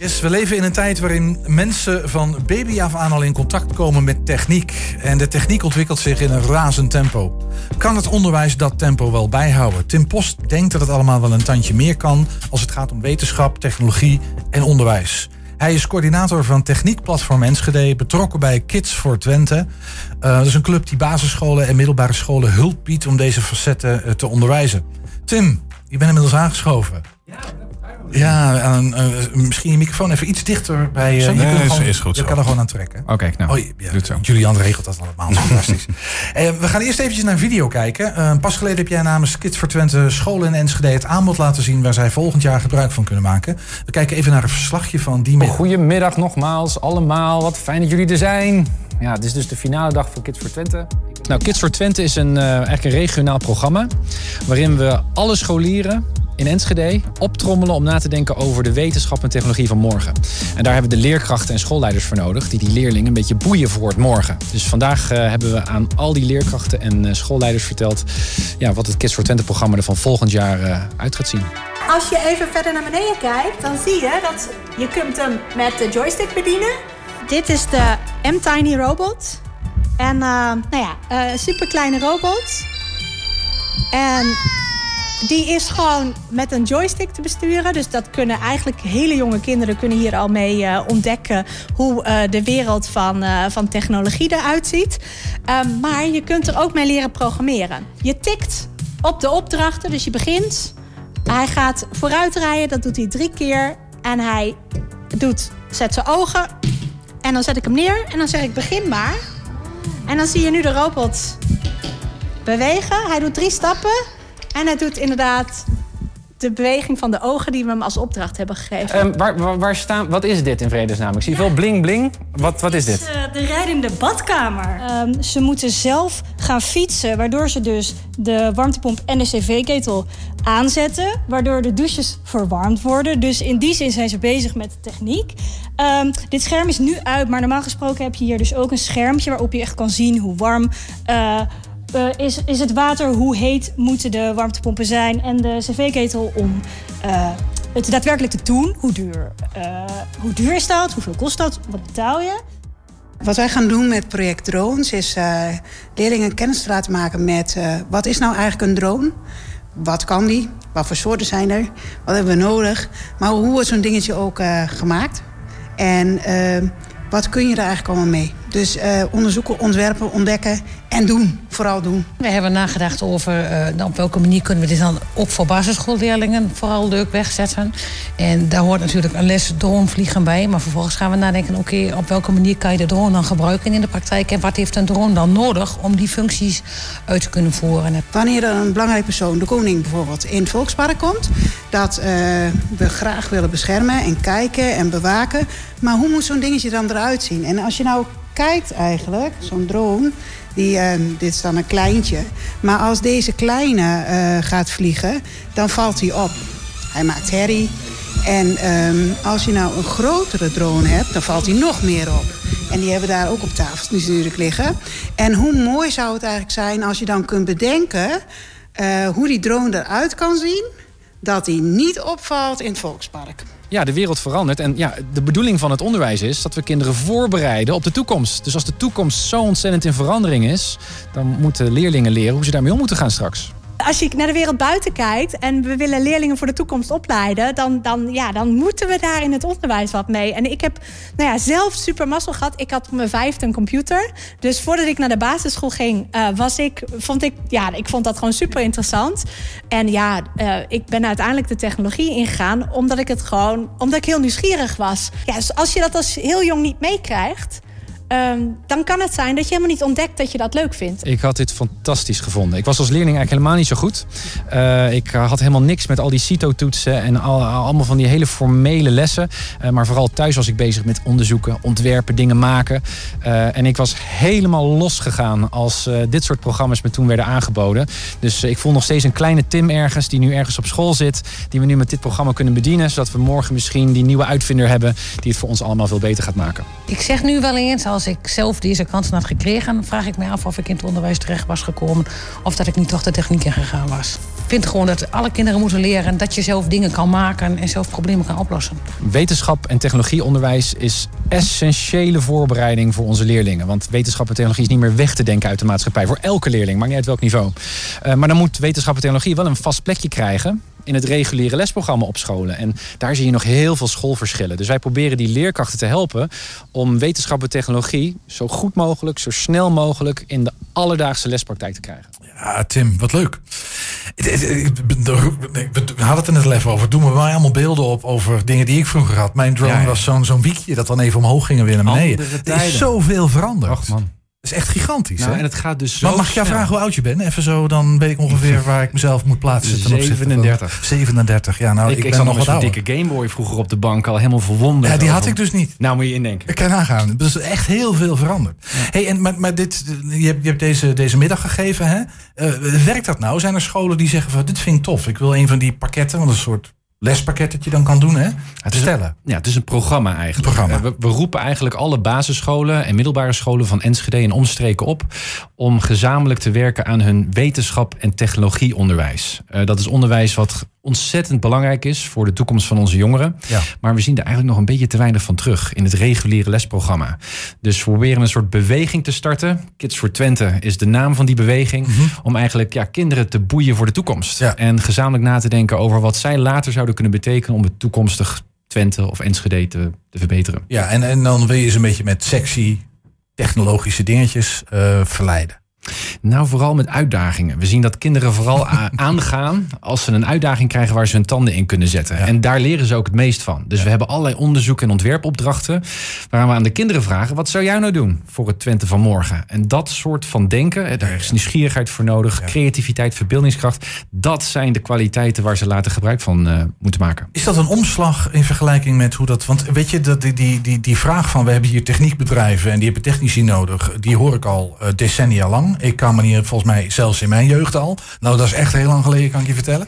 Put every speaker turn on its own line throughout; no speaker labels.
Yes, we leven in een tijd waarin mensen van baby af aan al in contact komen met techniek. En de techniek ontwikkelt zich in een razend tempo. Kan het onderwijs dat tempo wel bijhouden? Tim Post denkt dat het allemaal wel een tandje meer kan als het gaat om wetenschap, technologie en onderwijs. Hij is coördinator van Techniekplatform Enschede, betrokken bij Kids voor Twente. Uh, dat is een club die basisscholen en middelbare scholen hulp biedt om deze facetten uh, te onderwijzen. Tim, je bent inmiddels aangeschoven. Ja, ja, uh, misschien je microfoon even iets dichter bij. Uh,
je nee, is, gewoon, is goed
Je kan er gewoon aan trekken.
Oké, okay, nou, oh,
ja, zo. Julian regelt dat allemaal. fantastisch. Uh, we gaan eerst eventjes naar een video kijken. pas geleden heb jij namens Kids voor Twente scholen in Enschede het aanbod laten zien... waar zij volgend jaar gebruik van kunnen maken. We kijken even naar een verslagje van die middag.
Goedemiddag nogmaals, allemaal. Wat fijn dat jullie er zijn. Ja, het is dus de finale dag van Kids voor Twente. Nou, Kids voor Twente is een, eigenlijk een regionaal programma... waarin we alle scholieren in Enschede optrommelen om na te denken over de wetenschap en technologie van morgen. En daar hebben we de leerkrachten en schoolleiders voor nodig, die die leerlingen een beetje boeien voor het morgen. Dus vandaag uh, hebben we aan al die leerkrachten en uh, schoolleiders verteld ja, wat het Kids for Twente programma er van volgend jaar uh, uit gaat zien.
Als je even verder naar beneden kijkt, dan zie je dat je kunt hem met de joystick bedienen. Dit is de M-Tiny Robot. En nou ja, super kleine robot. En die is gewoon met een joystick te besturen. Dus dat kunnen eigenlijk hele jonge kinderen kunnen hier al mee uh, ontdekken hoe uh, de wereld van, uh, van technologie eruit ziet. Um, maar je kunt er ook mee leren programmeren. Je tikt op de opdrachten, dus je begint. Hij gaat vooruit rijden, dat doet hij drie keer. En hij doet, zet zijn ogen. En dan zet ik hem neer en dan zeg ik begin maar. En dan zie je nu de robot bewegen. Hij doet drie stappen. En hij doet inderdaad de beweging van de ogen die we hem als opdracht hebben gegeven.
Um, waar, waar, waar, staan, wat is dit in vredesnaam? Ik zie veel bling bling. Wat, wat is dit?
Uh, de rijdende badkamer. Um, ze moeten zelf gaan fietsen, waardoor ze dus de warmtepomp en de cv-ketel aanzetten, waardoor de douches verwarmd worden. Dus in die zin zijn ze bezig met de techniek. Um, dit scherm is nu uit, maar normaal gesproken heb je hier dus ook een schermpje waarop je echt kan zien hoe warm. Uh, uh, is, is het water, hoe heet moeten de warmtepompen zijn en de cv-ketel om uh, het daadwerkelijk te doen. Hoe duur, uh, hoe duur is dat? Hoeveel kost dat? Wat betaal je?
Wat wij gaan doen met project Drones is leerlingen kennis te laten maken met wat is nou eigenlijk een drone? Wat kan die? Wat voor soorten zijn er? Wat hebben we nodig? Maar hoe wordt zo'n dingetje ook gemaakt? En wat kun je er eigenlijk allemaal mee? Dus uh, onderzoeken, ontwerpen, ontdekken en doen. Vooral doen.
We hebben nagedacht over uh, op welke manier kunnen we dit dan ook voor basisschoolleerlingen vooral leuk wegzetten. En daar hoort natuurlijk een les dronevliegen bij. Maar vervolgens gaan we nadenken, oké, op welke manier kan je de drone dan gebruiken in de praktijk? En wat heeft een drone dan nodig om die functies uit te kunnen voeren?
Wanneer er een belangrijk persoon, de koning bijvoorbeeld, in het Volkspark komt, dat uh, we graag willen beschermen en kijken en bewaken. Maar hoe moet zo'n dingetje dan eruit zien? En als je nou kijkt eigenlijk, zo'n drone, die, uh, dit is dan een kleintje. Maar als deze kleine uh, gaat vliegen, dan valt hij op. Hij maakt herrie. En um, als je nou een grotere drone hebt, dan valt hij nog meer op. En die hebben daar ook op tafel natuurlijk liggen. En hoe mooi zou het eigenlijk zijn als je dan kunt bedenken... Uh, hoe die drone eruit kan zien... dat hij niet opvalt in het Volkspark
ja, de wereld verandert. En ja, de bedoeling van het onderwijs is dat we kinderen voorbereiden op de toekomst. Dus als de toekomst zo ontzettend in verandering is, dan moeten leerlingen leren hoe ze daarmee om moeten gaan straks.
Als je naar de wereld buiten kijkt en we willen leerlingen voor de toekomst opleiden, dan, dan, ja, dan moeten we daar in het onderwijs wat mee. En ik heb nou ja, zelf super mazzel gehad. Ik had op mijn vijfde een computer. Dus voordat ik naar de basisschool ging, uh, was ik, vond ik, ja, ik vond dat gewoon super interessant. En ja, uh, ik ben uiteindelijk de technologie ingegaan, omdat ik het gewoon, omdat ik heel nieuwsgierig was. Ja, dus als je dat als heel jong niet meekrijgt, Um, dan kan het zijn dat je helemaal niet ontdekt dat je dat leuk vindt.
Ik had dit fantastisch gevonden. Ik was als leerling eigenlijk helemaal niet zo goed. Uh, ik had helemaal niks met al die CITO-toetsen en al, allemaal van die hele formele lessen. Uh, maar vooral thuis was ik bezig met onderzoeken, ontwerpen, dingen maken. Uh, en ik was helemaal losgegaan als dit soort programma's me toen werden aangeboden. Dus ik voel nog steeds een kleine Tim ergens die nu ergens op school zit. Die we nu met dit programma kunnen bedienen. Zodat we morgen misschien die nieuwe uitvinder hebben die het voor ons allemaal veel beter gaat maken.
Ik zeg nu wel eens als als ik zelf deze kansen had gekregen, vraag ik me af of ik in het onderwijs terecht was gekomen. Of dat ik niet toch de techniek in gegaan was. vind gewoon dat alle kinderen moeten leren dat je zelf dingen kan maken en zelf problemen kan oplossen.
Wetenschap en technologieonderwijs is essentiële voorbereiding voor onze leerlingen. Want wetenschap en technologie is niet meer weg te denken uit de maatschappij. Voor elke leerling, maakt niet uit welk niveau. Uh, maar dan moet wetenschap en technologie wel een vast plekje krijgen in het reguliere lesprogramma op scholen. En daar zie je nog heel veel schoolverschillen. Dus wij proberen die leerkrachten te helpen om wetenschap en technologie zo goed mogelijk, zo snel mogelijk in de alledaagse lespraktijk te krijgen.
Ja, Tim, wat leuk. We hadden het er net even over. Doen we wel allemaal beelden op over dingen die ik vroeger had. Mijn drone was zo'n zo'n wiekje dat dan even omhoog ging en weer naar beneden. Er is zoveel veranderd.
Ach man.
Dat is echt gigantisch.
Nou,
hè?
En het gaat dus zo
maar mag ik jou vragen hoe oud je bent? Even zo, dan weet ik ongeveer waar ik mezelf moet plaatsen.
Ten 37.
37, ja. Nou,
ik,
ik,
ik
ben
nog
wat
een dikke Gameboy vroeger op de bank al helemaal verwonderd.
Ja, die had ik dus niet.
Nou moet je indenken.
Ik kan nagaan. Er is echt heel veel veranderd. Hey, en, maar, maar dit, je hebt, je hebt deze, deze middag gegeven. Hè? Uh, werkt dat nou? Zijn er scholen die zeggen van dit vind ik tof. Ik wil een van die pakketten, want een soort lespakket dat je dan kan doen, hè?
Het is,
stellen.
Ja, het is een programma eigenlijk.
Een programma.
We, we, roepen eigenlijk alle basisscholen en middelbare scholen van Enschede en omstreken op om gezamenlijk te werken aan hun wetenschap en technologieonderwijs. Uh, dat is onderwijs wat ontzettend belangrijk is voor de toekomst van onze jongeren.
Ja.
Maar we zien er eigenlijk nog een beetje te weinig van terug in het reguliere lesprogramma. Dus we proberen een soort beweging te starten. Kids for Twente is de naam van die beweging.
Mhm.
Om eigenlijk ja, kinderen te boeien voor de toekomst.
Ja.
En gezamenlijk na te denken over wat zij later zouden kunnen betekenen om het toekomstig Twente of Enschede te, te verbeteren.
Ja, en, en dan wil je ze een beetje met sexy technologische dingetjes uh, verleiden.
Nou, vooral met uitdagingen. We zien dat kinderen vooral aangaan als ze een uitdaging krijgen waar ze hun tanden in kunnen zetten.
Ja.
En daar leren ze ook het meest van. Dus
Ja.
we hebben allerlei onderzoek- en ontwerpopdrachten waar we aan de kinderen vragen: wat zou jij nou doen voor het Twente van morgen? En dat soort van denken, daar is nieuwsgierigheid voor nodig,
Ja.
creativiteit, verbeeldingskracht. Dat zijn de kwaliteiten waar ze later gebruik van uh, moeten maken.
Is dat een omslag in vergelijking met hoe dat... Want weet je, dat die, die, die, die vraag van... we hebben hier techniekbedrijven en die hebben technici nodig... die hoor ik al uh, decennia lang. Ik kan me hier volgens mij zelfs in mijn jeugd al. Nou, dat is echt heel lang geleden, kan ik je vertellen.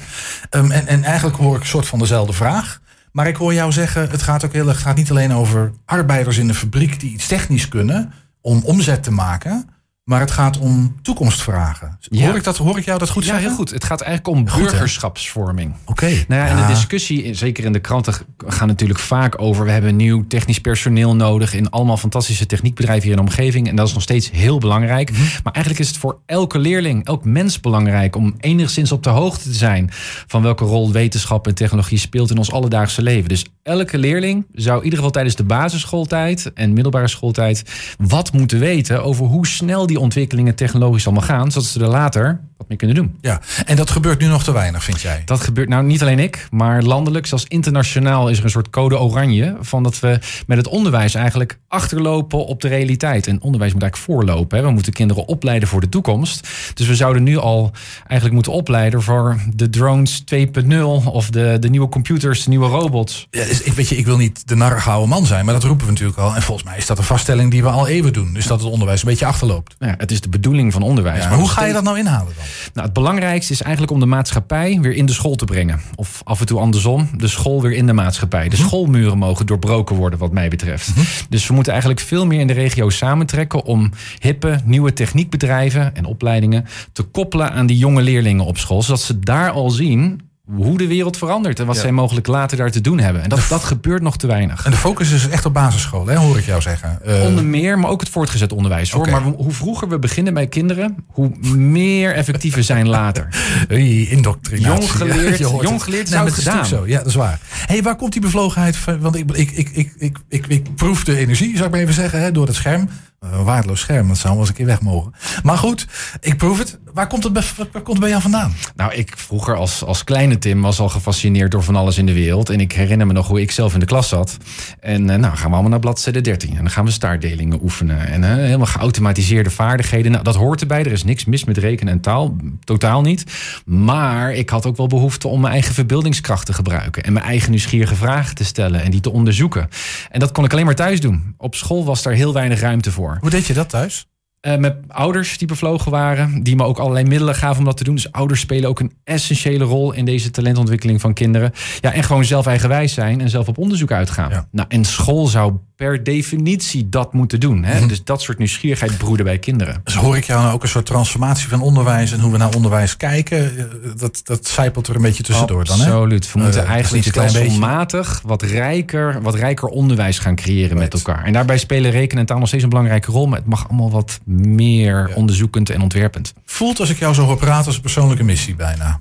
Um, en, en eigenlijk hoor ik een soort van dezelfde vraag. Maar ik hoor jou zeggen, het gaat ook heel erg... gaat niet alleen over arbeiders in de fabriek... die iets technisch kunnen om omzet te maken... Maar het gaat om toekomstvragen.
Ja.
Hoor, ik dat, hoor ik jou dat goed
ja,
zeggen?
heel goed. Het gaat eigenlijk om
Goed,
burgerschapsvorming.
Oké.
Nou ja, en de discussie, zeker in de kranten, gaan natuurlijk vaak over. We hebben nieuw technisch personeel nodig in allemaal fantastische techniekbedrijven hier in de omgeving. En dat is nog steeds heel belangrijk.
Mhm.
Maar eigenlijk is het voor elke leerling, elk mens belangrijk om enigszins op de hoogte te zijn van welke rol wetenschap en technologie speelt in ons alledaagse leven. Dus elke leerling zou in ieder geval tijdens de basisschooltijd en middelbare schooltijd wat moeten weten over hoe snel die ontwikkelingen technologisch allemaal gaan, zodat ze er later wat mee kunnen doen.
Ja, en dat gebeurt nu nog te weinig, vind jij?
Dat gebeurt nou niet alleen ik, maar landelijk, zelfs internationaal is er een soort code oranje van dat we met het onderwijs eigenlijk achterlopen op de realiteit. En onderwijs moet eigenlijk voorlopen. Hè. We moeten kinderen opleiden voor de toekomst. Dus we zouden nu al eigenlijk moeten opleiden voor de drones 2.0 of de, de nieuwe computers, de nieuwe robots.
Ja, dus ik, weet je, ik wil niet de narige man zijn, maar dat roepen we natuurlijk al. En volgens mij is dat een vaststelling die we al eeuwen doen. Dus dat het onderwijs een beetje achterloopt.
Ja, het is de bedoeling van onderwijs.
Ja, maar hoe ga je dat nou inhalen dan?
Nou, het belangrijkste is eigenlijk om de maatschappij weer in de school te brengen. Of af en toe andersom, de school weer in de maatschappij. De schoolmuren mogen doorbroken worden, wat mij betreft. Dus we moeten eigenlijk veel meer in de regio samentrekken om hippe, nieuwe techniekbedrijven en opleidingen te koppelen aan die jonge leerlingen op school. Zodat ze daar al zien hoe de wereld verandert en wat zij mogelijk later daar te doen hebben. En dat, dat gebeurt nog te weinig.
En de focus is echt op basisschool, hè, hoor ik jou zeggen. Uh,
Onder meer, maar ook het voortgezet onderwijs. Hoor. Maar we- hoe vroeger we beginnen bij kinderen, hoe meer effectief we zijn later.
indoctrinatie.
Jong geleerd, jong geleerd
Nee, het
gedaan.
Zo. Ja, dat is waar. hey, waar komt die bevlogenheid van? Want ik, ik, ik, ik, ik, ik, ik proef de energie, zou ik maar even zeggen, hè, door het scherm. Een waardeloos scherm, dat zou wel eens een keer weg mogen. Maar goed, ik proef het. Waar komt het bij, waar komt het bij jou vandaan?
Nou, ik vroeger als, als kleine Tim was al gefascineerd door van alles in de wereld. En ik herinner me nog hoe ik zelf in de klas zat. En eh, nou gaan we allemaal naar bladzijde 13. En dan gaan we staartdelingen oefenen. En eh, helemaal geautomatiseerde vaardigheden. Nou, dat hoort erbij. Er is niks mis met rekenen en taal. Totaal niet. Maar ik had ook wel behoefte om mijn eigen verbeeldingskracht te gebruiken. En mijn eigen nieuwsgierige vragen te stellen. En die te onderzoeken. En dat kon ik alleen maar thuis doen. Op school was daar heel weinig ruimte voor.
Hoe deed je dat thuis?
Uh, met ouders die bevlogen waren, die me ook allerlei middelen gaven om dat te doen. Dus ouders spelen ook een essentiële rol in deze talentontwikkeling van kinderen. Ja, en gewoon zelf eigenwijs zijn en zelf op onderzoek uitgaan.
Ja.
Nou, en school zou per definitie dat moeten doen. Hè?
Mhm.
Dus dat soort nieuwsgierigheid broeden bij kinderen.
Dus hoor ik jou nou ook een soort transformatie van onderwijs en hoe we naar onderwijs kijken. eh, Dat, dat zijpelt er een beetje tussendoor dan. Hè?
Absoluut. We moeten
Eh,
eigenlijk
niet een klein beetje.
stelselmatig wat rijker, wat rijker onderwijs gaan creëren met elkaar. En daarbij spelen rekenen en taal nog steeds een belangrijke rol. Maar het mag allemaal wat meer
Ja.
onderzoekend en ontwerpend.
Voelt als ik jou zo hoor praten als een persoonlijke missie bijna.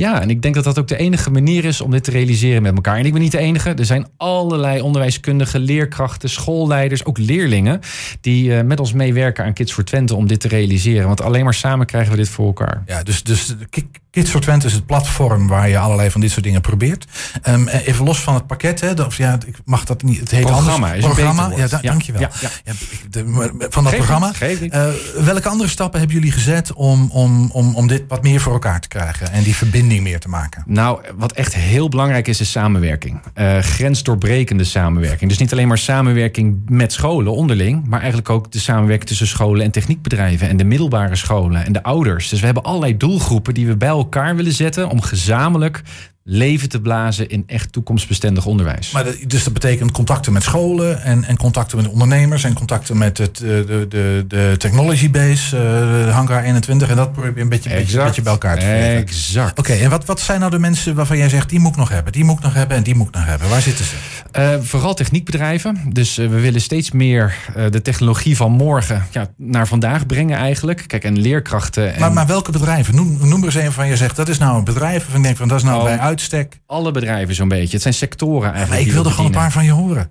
Ja, en ik denk dat dat ook de enige manier is om dit te realiseren met elkaar. En ik ben niet de enige. Er zijn allerlei onderwijskundigen, leerkrachten, schoolleiders, ook leerlingen... die eh, met ons meewerken aan Kids voor Twente om dit te realiseren. Want alleen maar samen krijgen we dit voor elkaar.
Ja, dus, dus Ki- Kids for Twente is het platform waar je allerlei van dit soort dingen probeert. Ehm, even los van het pakket, hè, of ja, ik mag dat niet. Het heet
Programma
anders.
is een
programma. Ja, da-
Ja,
dankjewel.
ja, ja.
De- van dat programma.
niet.
Eh, welke andere stappen hebben jullie gezet om, om, om, om dit wat meer voor elkaar te krijgen en die verbinding meer te maken?
Nou, wat echt heel belangrijk is, is samenwerking. Eh, grensdoorbrekende samenwerking. Dus niet alleen maar samenwerking met scholen onderling, maar eigenlijk ook de samenwerking tussen scholen en techniekbedrijven en de middelbare scholen en de ouders. Dus we hebben allerlei doelgroepen die we bij elkaar willen zetten om gezamenlijk leven te blazen in echt toekomstbestendig onderwijs.
Maar dus dat betekent contacten met scholen en, en contacten met ondernemers en contacten met het, eh, de, de, de technology base, eh, Hangar 21 en dat probeer je een beetje,
Exact.
beetje bij elkaar te krijgen.
Exact.
Oké, en wat, wat zijn nou de mensen waarvan jij zegt, die moet ik nog hebben, die moet ik nog hebben en die moet ik nog hebben? Waar zitten ze?
Eh, vooral techniekbedrijven. Dus we willen steeds meer de technologie van morgen ja, naar vandaag brengen eigenlijk. Kijk, en leerkrachten. En
Maar, maar welke bedrijven? Noem, noem er eens een van je zegt, dat is nou een bedrijf waarvan ik denk van dat is nou
Oh.
bij uitstek.
alle bedrijven zo'n beetje. Het zijn sectoren eigenlijk.
Maar ik wilde gewoon een paar van je horen.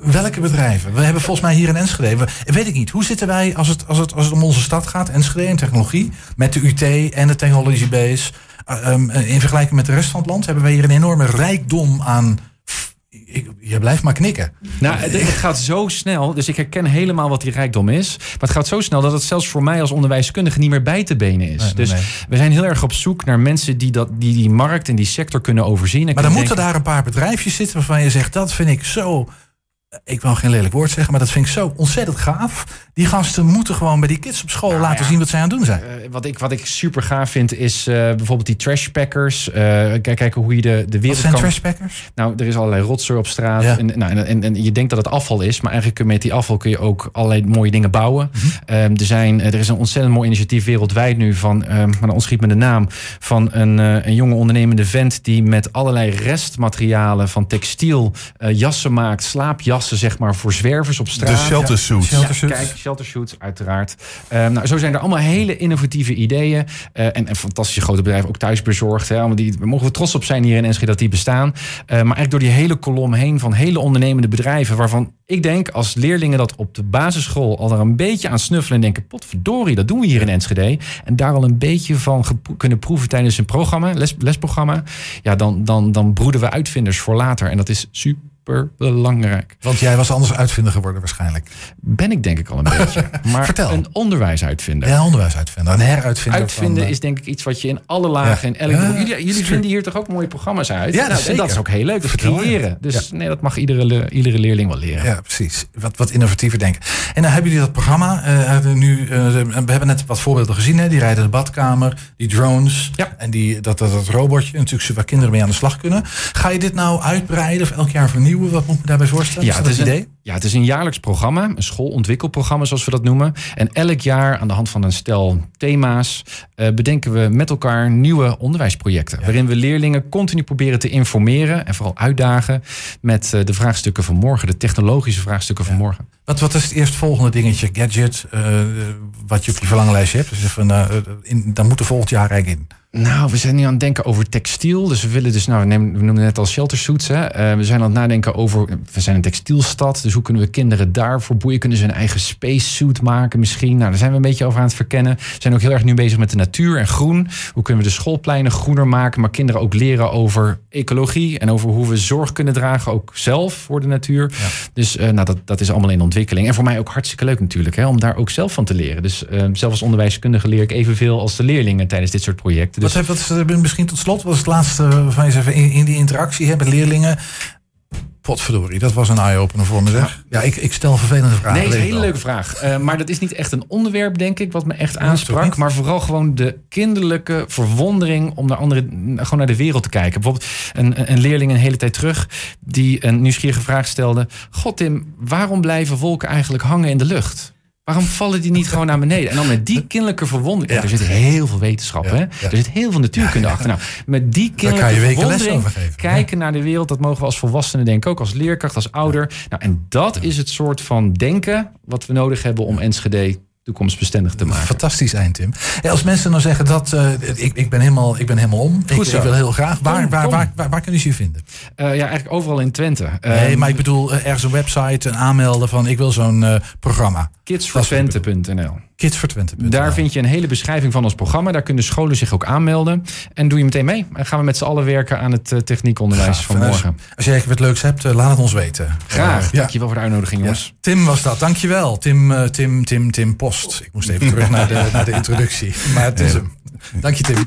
Welke bedrijven? We hebben volgens mij hier in Enschede. we- weet ik niet. Hoe zitten wij als het, als, het, als het om onze stad gaat, Enschede en technologie, met de UT en de Technology Base? Uh, um, in vergelijking met de rest van het land hebben wij hier een enorme rijkdom aan. Ik, je blijft maar knikken.
Nou, het, het gaat zo snel. Dus ik herken helemaal wat die rijkdom is. Maar het gaat zo snel dat het zelfs voor mij als onderwijskundige niet meer bij te benen is.
Nee,
dus
nee.
we zijn heel erg op zoek naar mensen die dat, die, die markt en die sector kunnen overzien. En
Maar dan moeten daar een paar bedrijfjes zitten waarvan je zegt, dat vind ik zo. Ik wil geen lelijk woord zeggen, maar dat vind ik zo ontzettend gaaf. Die gasten moeten gewoon bij die kids op school laten
Nou ja.
zien wat zij aan het doen zijn.
Eh, wat, ik, wat ik super gaaf vind is eh, bijvoorbeeld die trashpackers. Eh kijk, kijken hoe je de, de
Wat
wereld
zijn
kan...
trashpackers?
Nou, er is allerlei rotzooi op straat.
Ja.
En, nou, en, en, en je denkt dat het afval is. Maar eigenlijk kun je met die afval kun je ook allerlei mooie dingen bouwen.
Mhm.
Ehm, er, zijn, er is een ontzettend mooi initiatief wereldwijd nu van, ehm, maar dan ontschiet me de naam, van een, eh, een jonge ondernemende vent die met allerlei restmaterialen van textiel eh, jassen maakt, slaapjassen zeg maar voor zwervers op straat.
De shelter suits.
Shelter
Ja,
suits.
kijk, shelter shoots, uiteraard. Ehm, nou, zo zijn er allemaal hele innovatieve ideeën. eh, en, en fantastische grote bedrijven, ook thuisbezorgd. Hè, allemaal die, mogen we trots op zijn hier in Enschede dat die bestaan. Eh, maar eigenlijk door die hele kolom heen van hele ondernemende bedrijven... waarvan ik denk als leerlingen dat op de basisschool al er een beetje aan snuffelen... en denken, potverdorie, dat doen we hier in Enschede. En daar al een beetje van kunnen proeven tijdens een programma, les, lesprogramma... ja, dan, dan, dan broeden we uitvinders voor later. En dat is super belangrijk.
Want jij was anders uitvinder geworden waarschijnlijk.
Ben ik denk ik al een beetje. Maar
Vertel.
een onderwijsuitvinder.
Ja, onderwijsuitvinder. Een heruitvinder.
Uitvinden
van,
is denk ik iets wat je in alle lagen...
Ja.
en elke,
Ja,
jullie vinden hier toch ook mooie programma's uit?
Ja,
Nou, en dat is ook heel leuk. Dat is
Vertel,
creëren. Dus nee, dat mag iedere, iedere leerling wel leren.
Ja, precies. Wat, wat innovatiever denken. En dan hebben jullie dat programma. eh, nu, eh, we hebben net wat voorbeelden gezien. Hè? Die rijden de badkamer, die drones.
Ja.
En die, dat, dat, dat robotje. Natuurlijk waar kinderen mee aan de slag kunnen. Ga je dit nou uitbreiden of elk jaar vernieuwen? Wat moet ik me daarbij voorstellen?
Ja,
is dat
het is, een,
idee?
Ja, het is een jaarlijks programma, een schoolontwikkelprogramma zoals we dat noemen. En elk jaar aan de hand van een stel thema's eh, bedenken we met elkaar nieuwe onderwijsprojecten. Waarin we leerlingen continu proberen te informeren en vooral uitdagen met eh, de vraagstukken van morgen, de technologische vraagstukken van morgen.
Wat, wat is het eerstvolgende dingetje, gadget, eh, wat je op je verlanglijstje hebt? Dus even, in, dan moet er volgend jaar eigenlijk in.
Nou, we zijn nu aan het denken over textiel. Dus we willen dus, nou, we nemen- we noemden net al shelter suits. Hè. We zijn aan het nadenken over, we zijn een textielstad. Dus hoe kunnen we kinderen daarvoor boeien? Kunnen ze een eigen spacesuit maken misschien? Nou, daar zijn we een beetje over aan het verkennen. We zijn ook heel erg nu bezig met de natuur en groen. Hoe kunnen we de schoolpleinen groener maken? Maar kinderen ook leren over ecologie. En over hoe we zorg kunnen dragen, ook zelf voor de natuur. Dus eh, nou, dat, dat is allemaal in ontwikkeling. En voor mij ook hartstikke leuk natuurlijk, hè, om daar ook zelf van te leren. Dus eh, zelf als onderwijskundige leer ik evenveel als de leerlingen tijdens dit soort projecten. Dus
Wat, wat is misschien tot slot? Wat is het laatste waarvan je zegt in, in die interactie hè, met leerlingen? Potverdorie, dat was een eye-opener voor me zeg. Ja, ik, ik stel vervelende vragen.
Nee, is een hele leuke vraag. Eh, maar dat is niet echt een onderwerp, denk ik, wat me echt aansprak. Maar vooral gewoon de kinderlijke verwondering om naar andere, gewoon naar de wereld te kijken. Bijvoorbeeld een, een leerling een hele tijd terug die een nieuwsgierige vraag stelde. God Tim, waarom blijven wolken eigenlijk hangen in de lucht? Waarom vallen die niet gewoon naar beneden? En dan met die kinderlijke verwondering.
Ja.
Er zit heel veel wetenschap,
Ja,
hè?
ja.
Er zit heel veel natuurkunde achter. Nou, met die kinderlijke verwondering kijken naar de wereld, dat mogen we als volwassenen denken, ook als leerkracht, als ouder. Nou, en dat is het soort van denken wat we nodig hebben om Enschede toekomstbestendig te maken.
Fantastisch eind, Tim. Als mensen nou zeggen dat eh, ik, ik, ben helemaal, ik ben helemaal om. Ik,
Goed zo.
ik wil heel graag. Waar,
Kom,
waar,
kom.
waar, waar, waar kunnen ze je vinden?
Eh, ja, eigenlijk overal in Twente.
nee,
Ehm,
maar ik bedoel eh, ergens een website, een aanmelden van ik wil zo'n eh, programma.
kidsfortwente.nl.
Kids voor Twente.
Daar vind je een hele beschrijving van ons programma. Daar kunnen scholen zich ook aanmelden. En doe je meteen mee. En gaan we met z'n allen werken aan het eh, techniekonderwijs van morgen.
Als jij wat leuks hebt, eh, laat het ons weten.
Graag.
Ja.
Dankjewel voor de uitnodiging,
Ja.
jongens.
Tim was dat, dankjewel. Tim, eh, Tim, Tim, Tim Post. Ik moest even terug naar de, naar de introductie. Maar het is hem. Dank je, Tim.